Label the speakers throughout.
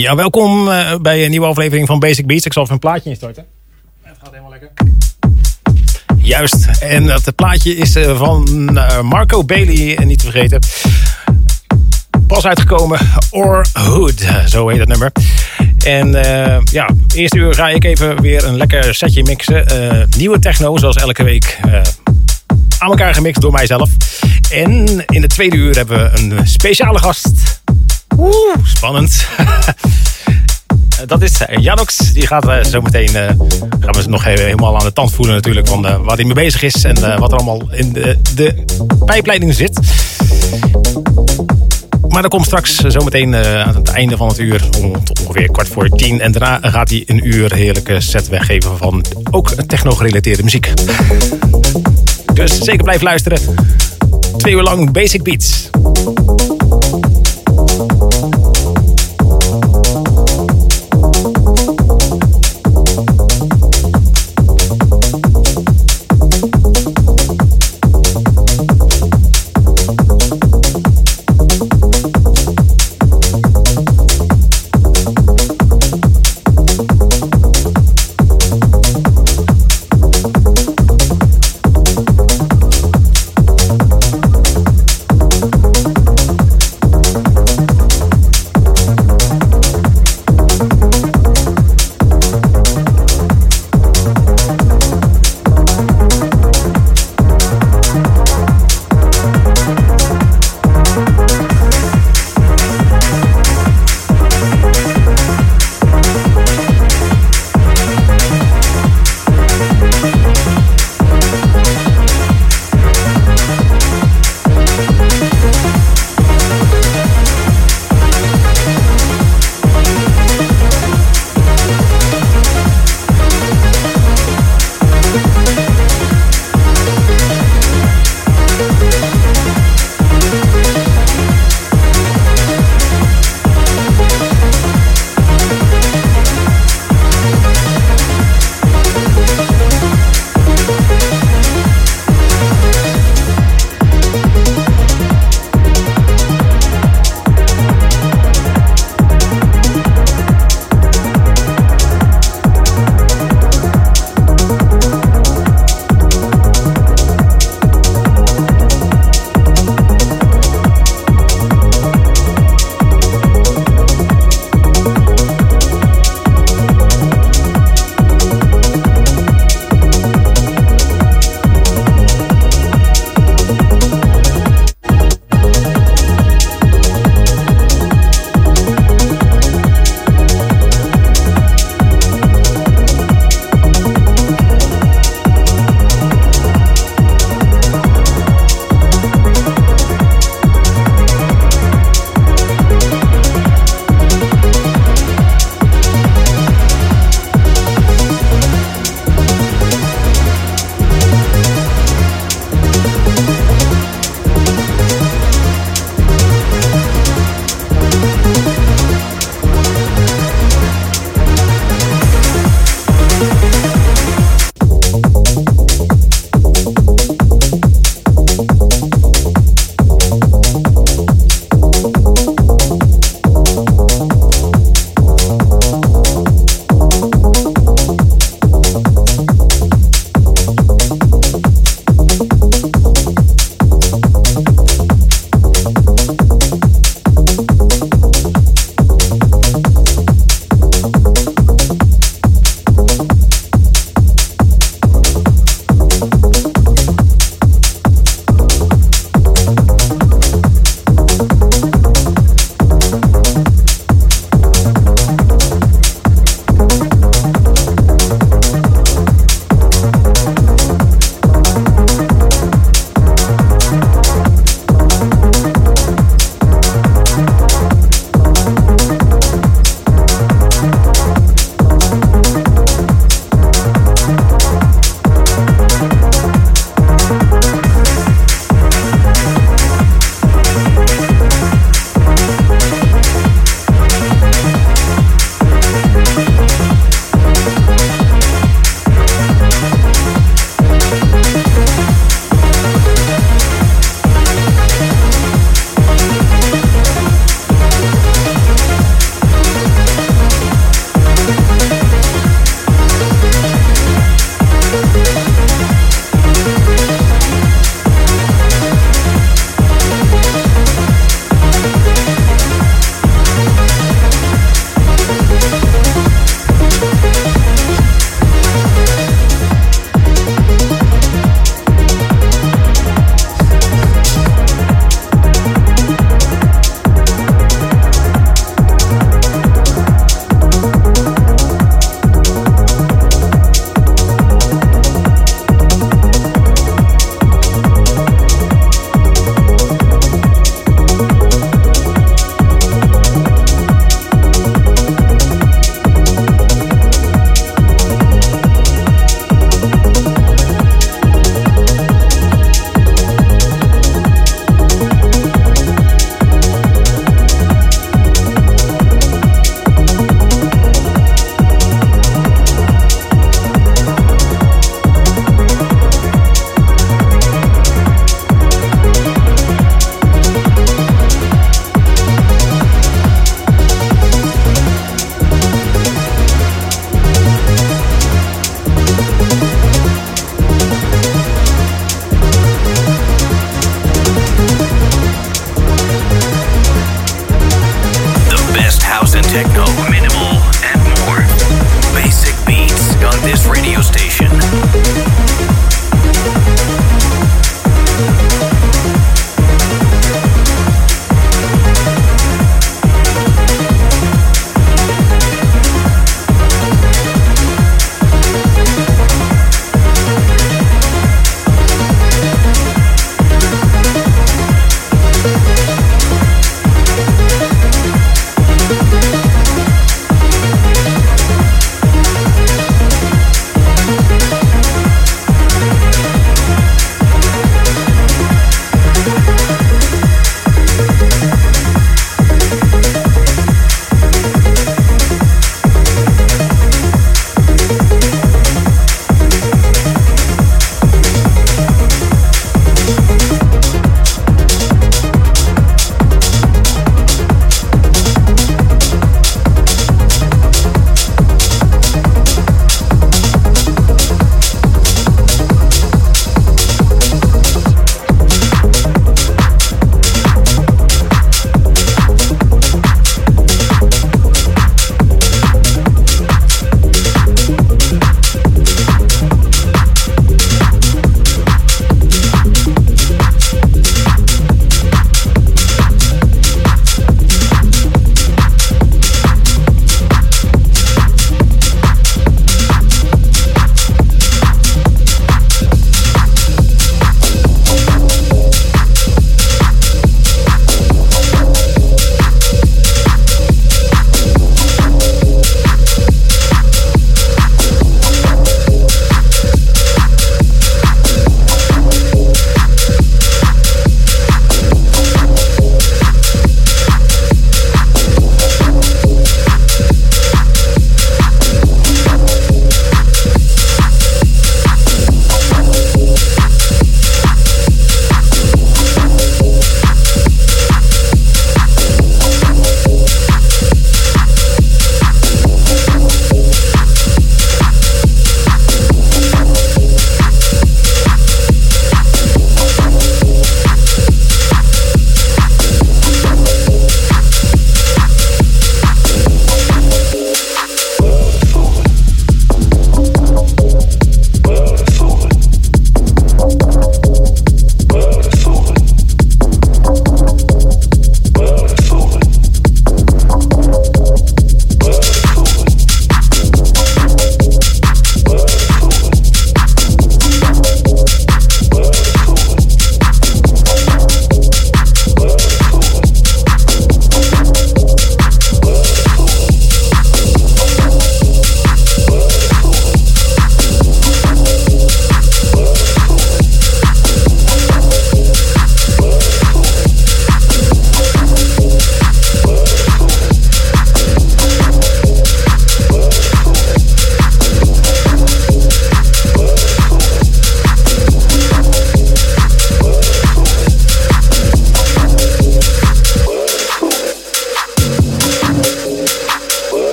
Speaker 1: Ja, welkom uh, bij een nieuwe aflevering van Basic Beats. Ik zal even een plaatje instorten. Het gaat helemaal lekker. Juist, en dat plaatje is uh, van uh, Marco Bailey, niet te vergeten. Pas uitgekomen, Or Hood, zo heet het nummer. En ja, eerste uur ga ik even weer een lekker setje mixen. nieuwe techno, zoals elke week aan elkaar gemixt door mijzelf. En in de tweede uur hebben we een speciale gast. Oeh, spannend. Dat is Janox. Die gaat uh, zo meteen uh, gaan we nog even helemaal aan de tand voelen natuurlijk van uh, waar hij mee bezig is en wat er allemaal in de, de pijpleiding zit. Maar dat komt straks zometeen aan het einde van het uur, ongeveer kwart voor tien. En daarna gaat hij een uur heerlijke set weggeven van ook techno-gerelateerde muziek. Dus zeker blijf luisteren. Twee uur lang Basic Beats.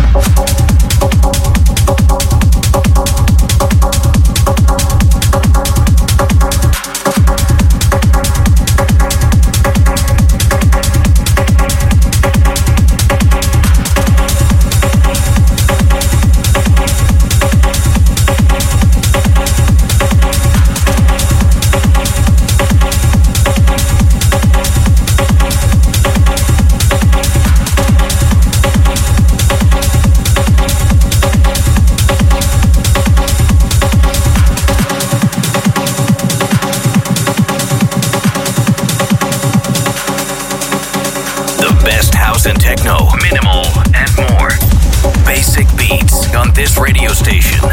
Speaker 2: Thank. Beats on this radio station.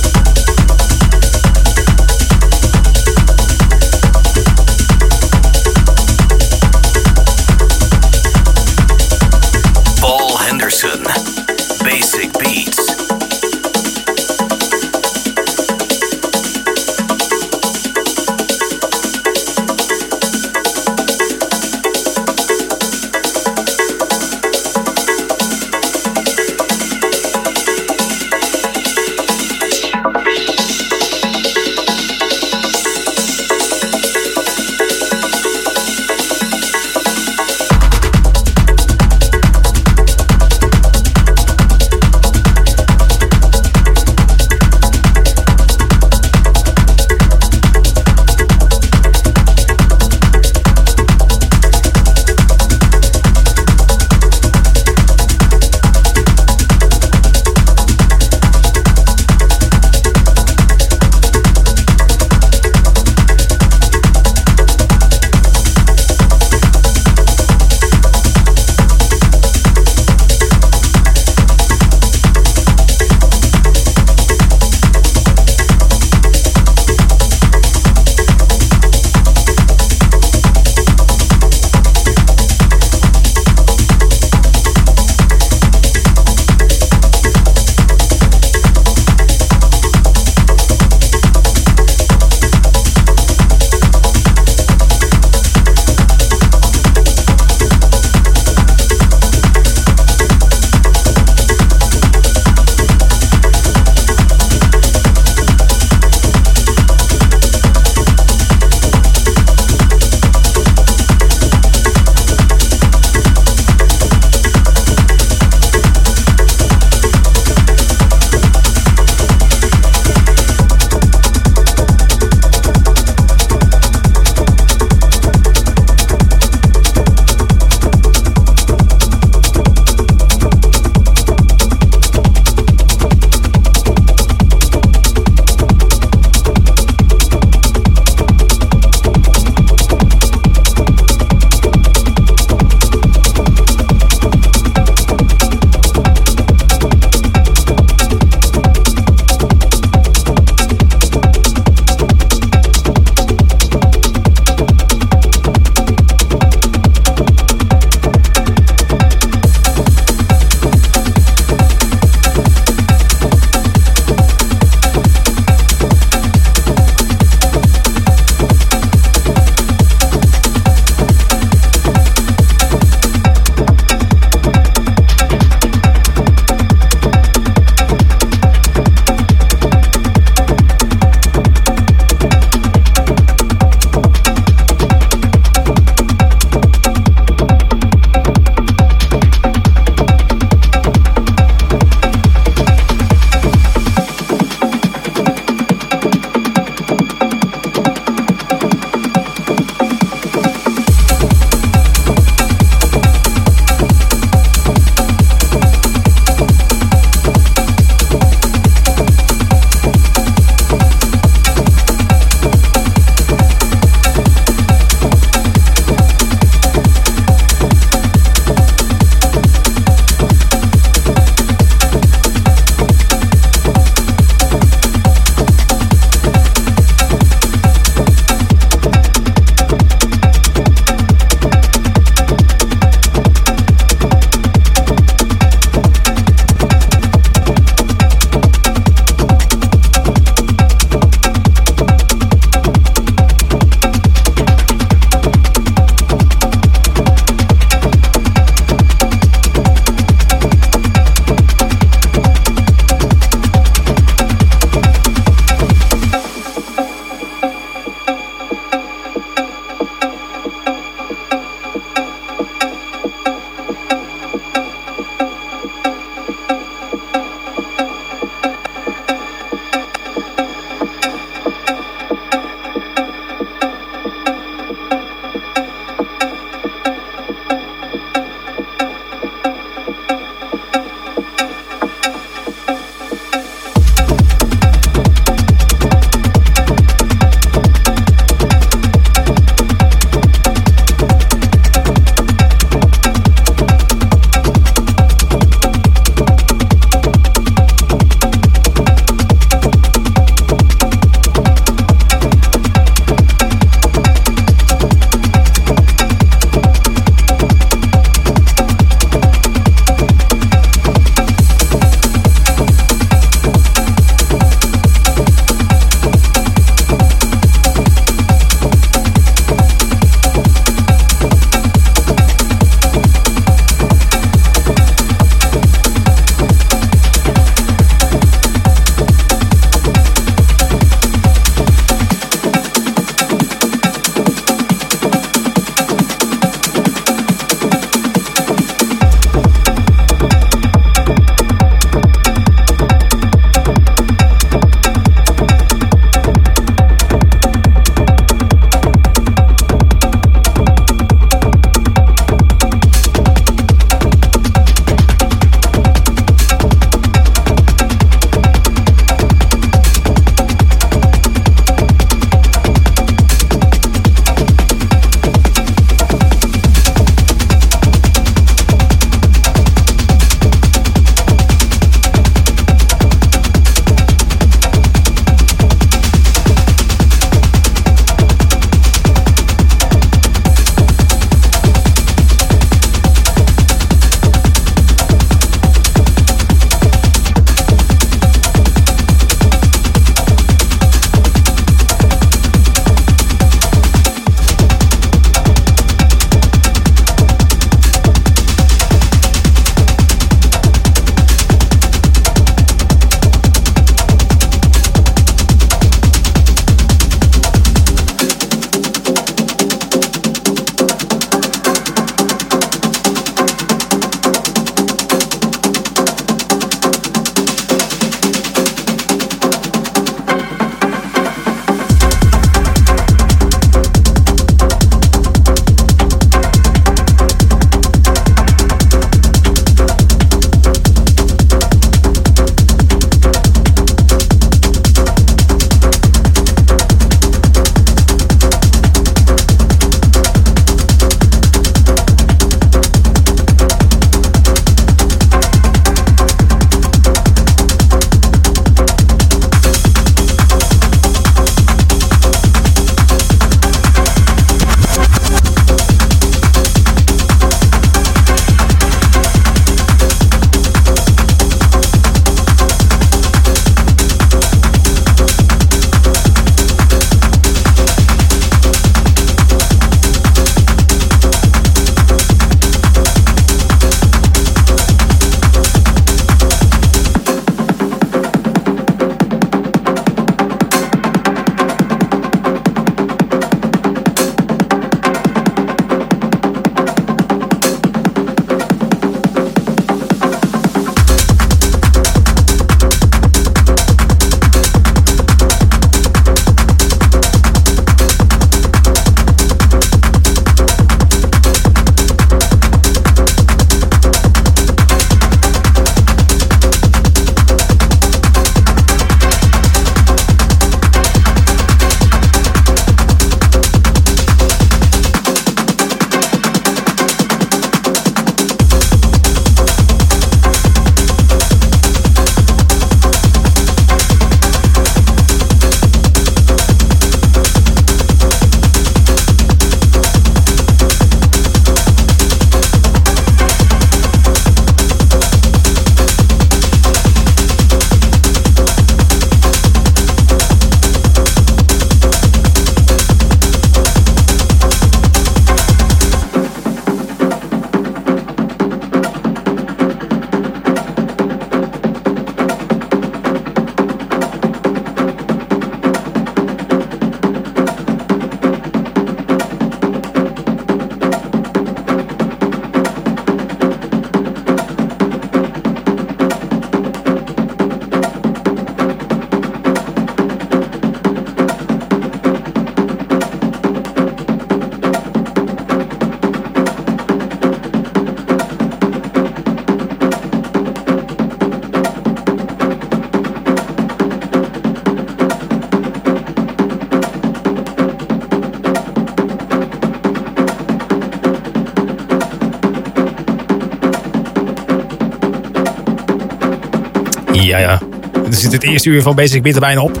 Speaker 1: Eerste uur van Basic Beat er bijna op.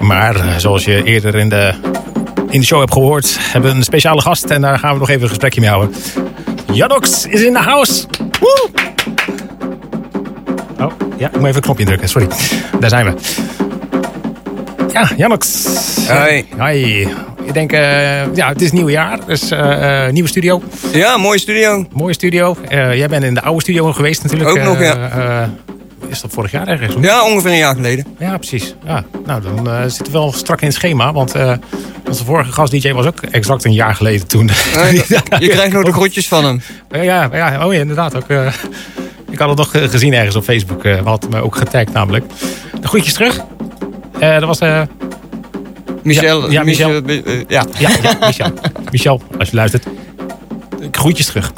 Speaker 1: Maar eh, zoals je eerder in de, in de show hebt gehoord... hebben we een speciale gast en daar gaan we nog even een gesprekje mee houden. Janox is in the house. Woe! Oh, ja, ik moet even een knopje indrukken, sorry. Daar zijn we. Ja, Janox.
Speaker 3: Hoi.
Speaker 1: Hoi. Ik denk, eh, ja, het is nieuw jaar, dus eh, nieuwe studio.
Speaker 3: Ja, mooie studio.
Speaker 1: Mooie studio. Jij bent in de oude studio geweest natuurlijk.
Speaker 3: Ook nog, ja.
Speaker 1: Is dat vorig jaar ergens? hoor?
Speaker 3: Ja, ongeveer een jaar geleden.
Speaker 1: Ja, precies. Ja. Nou, dan eh, zit het wel strak in het schema. Want eh, onze vorige gast-dj was ook exact een jaar geleden toen.
Speaker 3: Je krijgt nog de groetjes van hem.
Speaker 1: ja, ja, oh ja, inderdaad. Ook, eh, ik had het nog gezien ergens op Facebook. we hadden me ook getagd namelijk. De groetjes terug. Eh, dat was... eh,
Speaker 3: Michel.
Speaker 1: Ja, Michel.
Speaker 3: ja.
Speaker 1: ja, ja, Michel. Michel, als je luistert. Groetjes terug.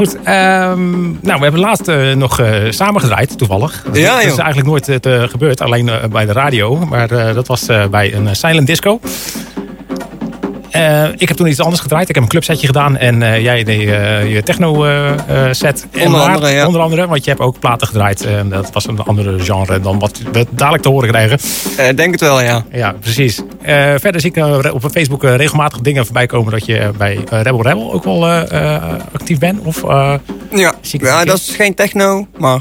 Speaker 1: Goed, ehm, nou, we hebben laatst eh, nog eh samen gedraaid, toevallig. Dat,
Speaker 3: Ja,
Speaker 1: dat is eigenlijk nooit eh, gebeurd, alleen bij de radio. Maar dat was bij een silent disco. Eh, ik heb toen iets anders gedraaid. Ik heb een clubsetje gedaan en eh, jij deed eh, je techno set.
Speaker 3: Onder andere, ja.
Speaker 1: Onder andere, want je hebt ook platen gedraaid. En dat was een andere genre dan wat we dadelijk te horen krijgen.
Speaker 3: Denk het wel, ja.
Speaker 1: Ja, precies. Verder zie ik op Facebook regelmatig dingen voorbij komen dat je bij Rebel Rebel ook wel actief bent. Of,
Speaker 3: Ja, ja dat is geen techno, maar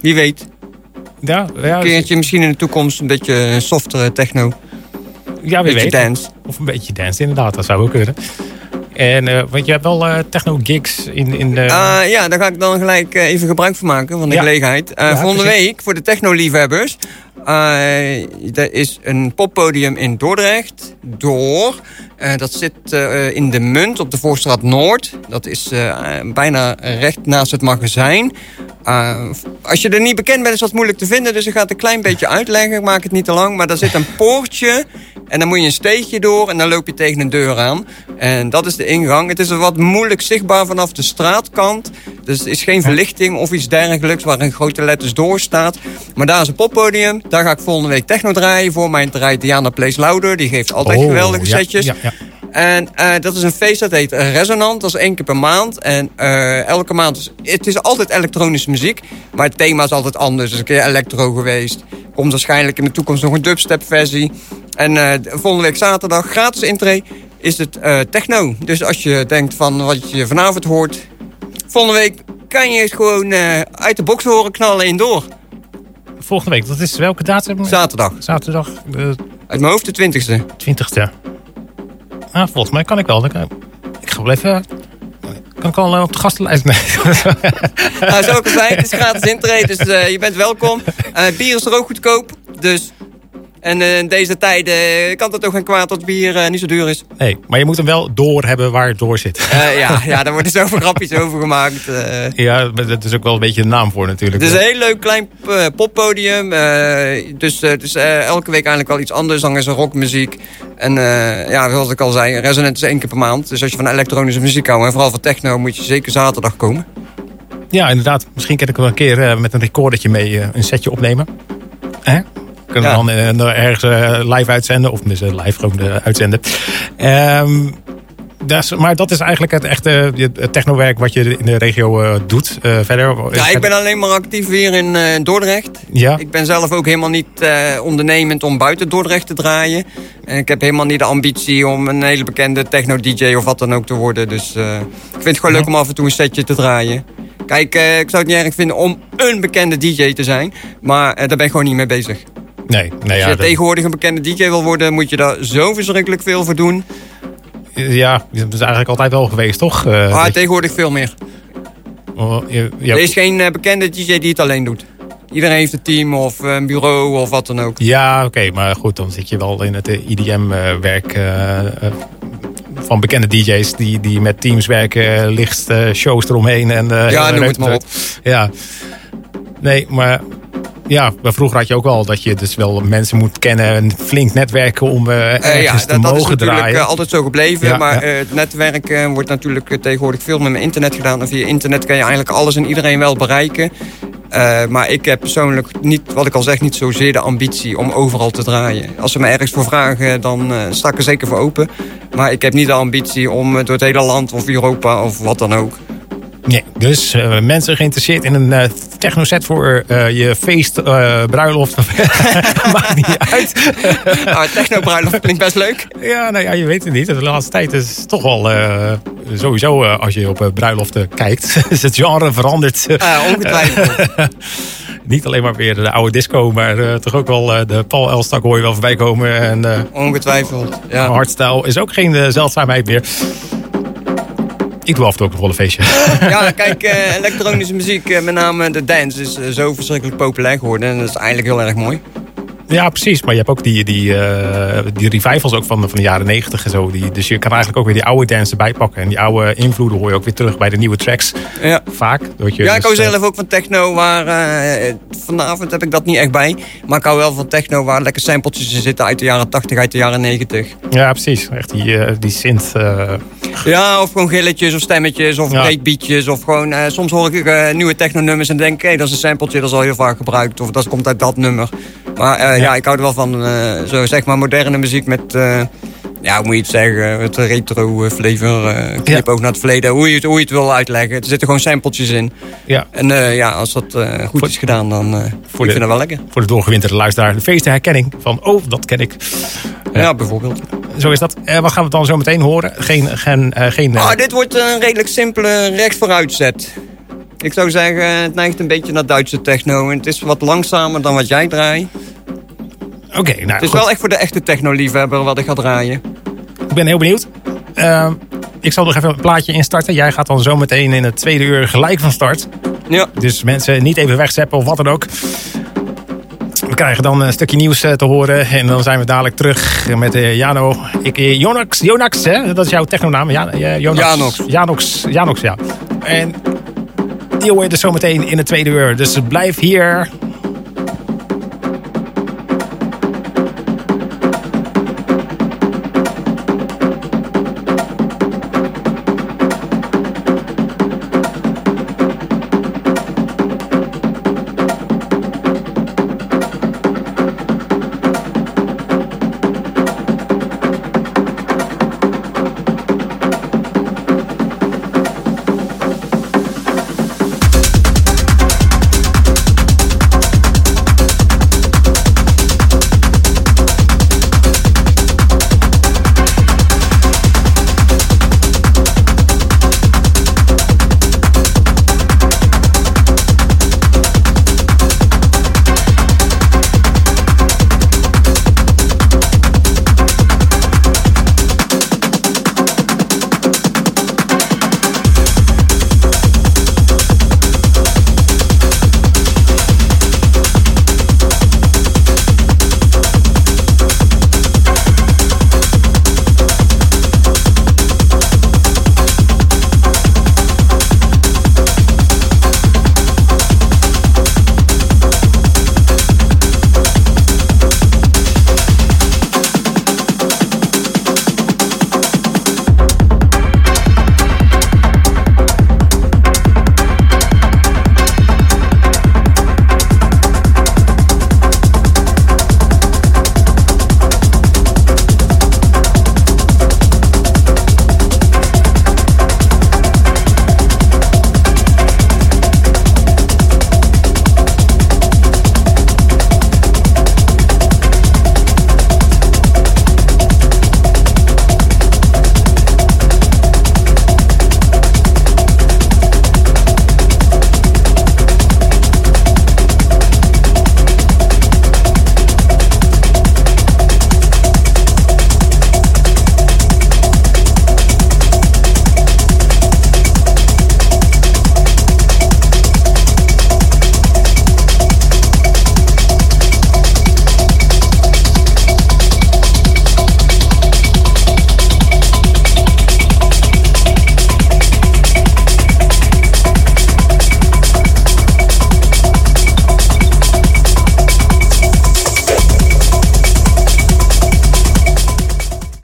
Speaker 3: wie weet.
Speaker 1: ja, ja,
Speaker 3: Een keertje misschien in de toekomst een beetje softere techno.
Speaker 1: Ja, wie
Speaker 3: beetje
Speaker 1: weet.
Speaker 3: dance.
Speaker 1: Of een beetje dance, inderdaad. Dat zou ook kunnen. En, eh, want je hebt wel eh, techno-gigs in, in de...
Speaker 3: Eh, ja, daar ga ik dan gelijk even gebruik van maken, van de
Speaker 1: Ja.
Speaker 3: gelegenheid.
Speaker 1: Ja,
Speaker 3: volgende
Speaker 1: precies.
Speaker 3: week, voor de techno-liefhebbers... eh, er is een poppodium in Dordrecht. Door. Eh, dat zit eh, in de Munt op de Voorstraat Noord. Dat is bijna recht naast het magazijn. Als je er niet bekend bent, is dat moeilijk te vinden. Dus ik ga het een klein beetje uitleggen. Ik maak het niet te lang. Maar daar zit een poortje. En dan moet je een steegje door. En dan loop je tegen een deur aan. En dat is de ingang. Het is wat moeilijk zichtbaar vanaf de straatkant. Dus er is geen verlichting of iets dergelijks waar een grote letters door staat. Maar daar is een poppodium. Daar ga ik volgende week techno draaien. Voor mij draait Diana Plays Louder. Die geeft altijd
Speaker 1: Oh,
Speaker 3: geweldige
Speaker 1: ja,
Speaker 3: setjes.
Speaker 1: Ja, ja.
Speaker 3: En eh, dat is een feest dat heet Resonant. Dat is één keer per maand. En eh, elke maand is... Het is altijd elektronische muziek. Maar het thema is altijd anders. Dus een keer electro geweest. Komt waarschijnlijk in de toekomst nog een dubstep versie. En eh, volgende week zaterdag, gratis intree, is het eh, techno. Dus als je denkt van wat je vanavond hoort... Volgende week kan je het gewoon eh, uit de box horen knallen in door.
Speaker 1: Volgende week, dat is welke datum?
Speaker 3: Zaterdag.
Speaker 1: Zaterdag, de
Speaker 3: Uit mijn hoofd de 20ste.
Speaker 1: 20e. Ah, volgens mij kan ik wel. Kan- Ik ga wel even... Kan ik al eh, op de gastenlijst? Nee.
Speaker 3: Nou, zo kan zijn. Het is gratis intree, dus eh, je bent welkom. Bier is er ook goedkoop, dus... En eh, in deze tijden eh, kan het ook geen kwaad dat bier eh, niet zo duur is.
Speaker 1: nee, maar je moet hem wel door hebben waar het door zit.
Speaker 3: Ja, ja, daar worden zoveel grapjes over gemaakt. eh.
Speaker 1: Ja, dat is ook wel een beetje een naam voor natuurlijk.
Speaker 3: Het is een heel leuk klein poppodium. dus het is elke week eigenlijk wel iets anders. Dan is er rockmuziek. En ja, zoals ik al zei, Resonant is één keer per maand. Dus als je van elektronische muziek houdt en vooral van techno... moet je zeker zaterdag komen.
Speaker 1: Ja, inderdaad. Misschien kan ik wel een keer met een recordertje mee een setje opnemen. Hè? Kunnen we
Speaker 3: Ja.
Speaker 1: dan eh, ergens eh, live uitzenden. Of eh, live gewoon eh, uitzenden. Dat is, maar dat is eigenlijk het echte het technowerk wat je in de regio eh, doet. Eh, verder.
Speaker 3: Ja, ik ben alleen maar actief hier in eh, Dordrecht.
Speaker 1: Ja,
Speaker 3: Ik ben zelf ook helemaal niet eh, ondernemend om buiten Dordrecht te draaien. En ik heb helemaal niet de ambitie om een hele bekende techno-dj of wat dan ook te worden. Dus eh, ik vind het gewoon leuk om af en toe een setje te draaien. Kijk, eh, ik zou het niet erg vinden om een bekende dj te zijn. Maar eh, daar ben ik gewoon niet mee bezig.
Speaker 1: Nee.
Speaker 3: Als je
Speaker 1: dat-
Speaker 3: tegenwoordig een bekende dj wil worden, moet je daar zo verschrikkelijk veel voor doen.
Speaker 1: ja, dat is eigenlijk altijd wel geweest, toch? Eh,
Speaker 3: Maar
Speaker 1: dat je-
Speaker 3: tegenwoordig veel meer.
Speaker 1: oh, je-
Speaker 3: Er is geen eh, bekende dj die het alleen doet. Iedereen heeft een team of een bureau of wat dan ook.
Speaker 1: Ja, oké, maar goed, dan zit je wel in het IDM-werk eh, van bekende DJ's die, die met teams werken, eh, licht, eh, shows eromheen. En, eh,
Speaker 3: Ja, noem het maar op.
Speaker 1: Ja, nee, maar ja, vroeger had je ook wel dat je dus wel mensen moet kennen en flink netwerken om eh
Speaker 3: Eh,
Speaker 1: ergens
Speaker 3: ja,
Speaker 1: te
Speaker 3: dat, dat is
Speaker 1: mogen
Speaker 3: natuurlijk
Speaker 1: draaien.
Speaker 3: eh, altijd zo gebleven.
Speaker 1: Ja,
Speaker 3: maar
Speaker 1: ja.
Speaker 3: het netwerk eh, wordt natuurlijk tegenwoordig veel meer met internet gedaan. En via internet kan je eigenlijk alles en iedereen wel bereiken. Maar ik heb persoonlijk niet, wat ik al zeg, niet zozeer de ambitie om overal te draaien. Als ze me ergens voor vragen, dan sta ik er zeker voor open. Maar ik heb niet de ambitie om door het hele land of Europa of wat dan ook
Speaker 1: Nee, dus uh, mensen geïnteresseerd in een uh, techno-set voor uh, je feest, bruiloft. Maakt niet uit.
Speaker 3: ah, techno-bruiloft klinkt best leuk.
Speaker 1: Ja, nou ja, je weet het niet. De laatste tijd is toch wel sowieso, als je op bruiloften kijkt, is het genre veranderd.
Speaker 3: Ah, ongetwijfeld.
Speaker 1: niet alleen maar weer de oude disco, maar toch ook wel de Paul Elstak hoor je wel voorbij komen. En,
Speaker 3: ongetwijfeld, ja.
Speaker 1: Hardstyle is ook geen zeldzaamheid meer. Ik doe af ook een volle feestje.
Speaker 3: Ja, kijk, uh, elektronische muziek, uh, met name de dance, is uh, zo verschrikkelijk populair geworden. En dat is eigenlijk heel erg mooi.
Speaker 1: Ja, precies. Maar je hebt ook die, die, uh, die revivals ook van, van de jaren negentig en zo. Die, dus je kan eigenlijk ook weer die oude dance erbij pakken. En die oude invloeden hoor je ook weer terug bij de nieuwe tracks.
Speaker 3: Ja.
Speaker 1: Vaak.
Speaker 3: Dat je ja, ik hou dus, zelf ook van techno. Waar, uh, vanavond heb ik dat niet echt bij. Maar ik hou wel van techno waar lekker sampletjes in zitten uit de jaren 80, uit de jaren 90.
Speaker 1: Ja, precies. Echt die, uh, die synth.
Speaker 3: Ja, of gewoon gilletjes of stemmetjes of ja. breakbeatjes. Of gewoon, soms hoor ik nieuwe techno nummers en denk, hé, hey, dat is een sampletje, dat is al heel vaak gebruikt. Of dat komt uit dat nummer. Maar ja. ja. ik hou er wel van, zo zeg maar, moderne muziek met ja, hoe moet je het zeggen? Het retro flavor. Uh, knip ja. ook naar het verleden. Hoe je, het, hoe je het wil uitleggen. Er zitten gewoon sampletjes in.
Speaker 1: Ja.
Speaker 3: En uh, ja, als dat uh, goed voor, is gedaan, dan voor ik vind dat wel lekker.
Speaker 1: Voor de doorgewinterde luisteraar. De feestenherkenning van, oh, dat ken ik.
Speaker 3: ja, bijvoorbeeld.
Speaker 1: Zo is dat. wat gaan we dan zo meteen horen? Geen... geen, geen
Speaker 3: ah, dit wordt een redelijk simpele recht vooruitzet. Ik zou zeggen, het neigt een beetje naar Duitse techno. En het is wat langzamer dan wat jij draait.
Speaker 1: Oké, nou
Speaker 3: Het is wel echt voor de echte techno-liefhebber wat ik ga draaien.
Speaker 1: Ik ben heel benieuwd. Uh, ik zal nog even een plaatje instarten. Jij gaat dan zo meteen in het tweede uur gelijk van start.
Speaker 3: Ja.
Speaker 1: Dus mensen niet even wegzeppen of wat dan ook. We krijgen dan een stukje nieuws te horen. En dan zijn we dadelijk terug met uh, Jano. Ik, Jonax, Jonax hè? dat is jouw technonaam. Ja,
Speaker 3: Jonax. Janox.
Speaker 1: Janox. Janox, ja. En die hoor je zometeen in het tweede uur. Dus blijf hier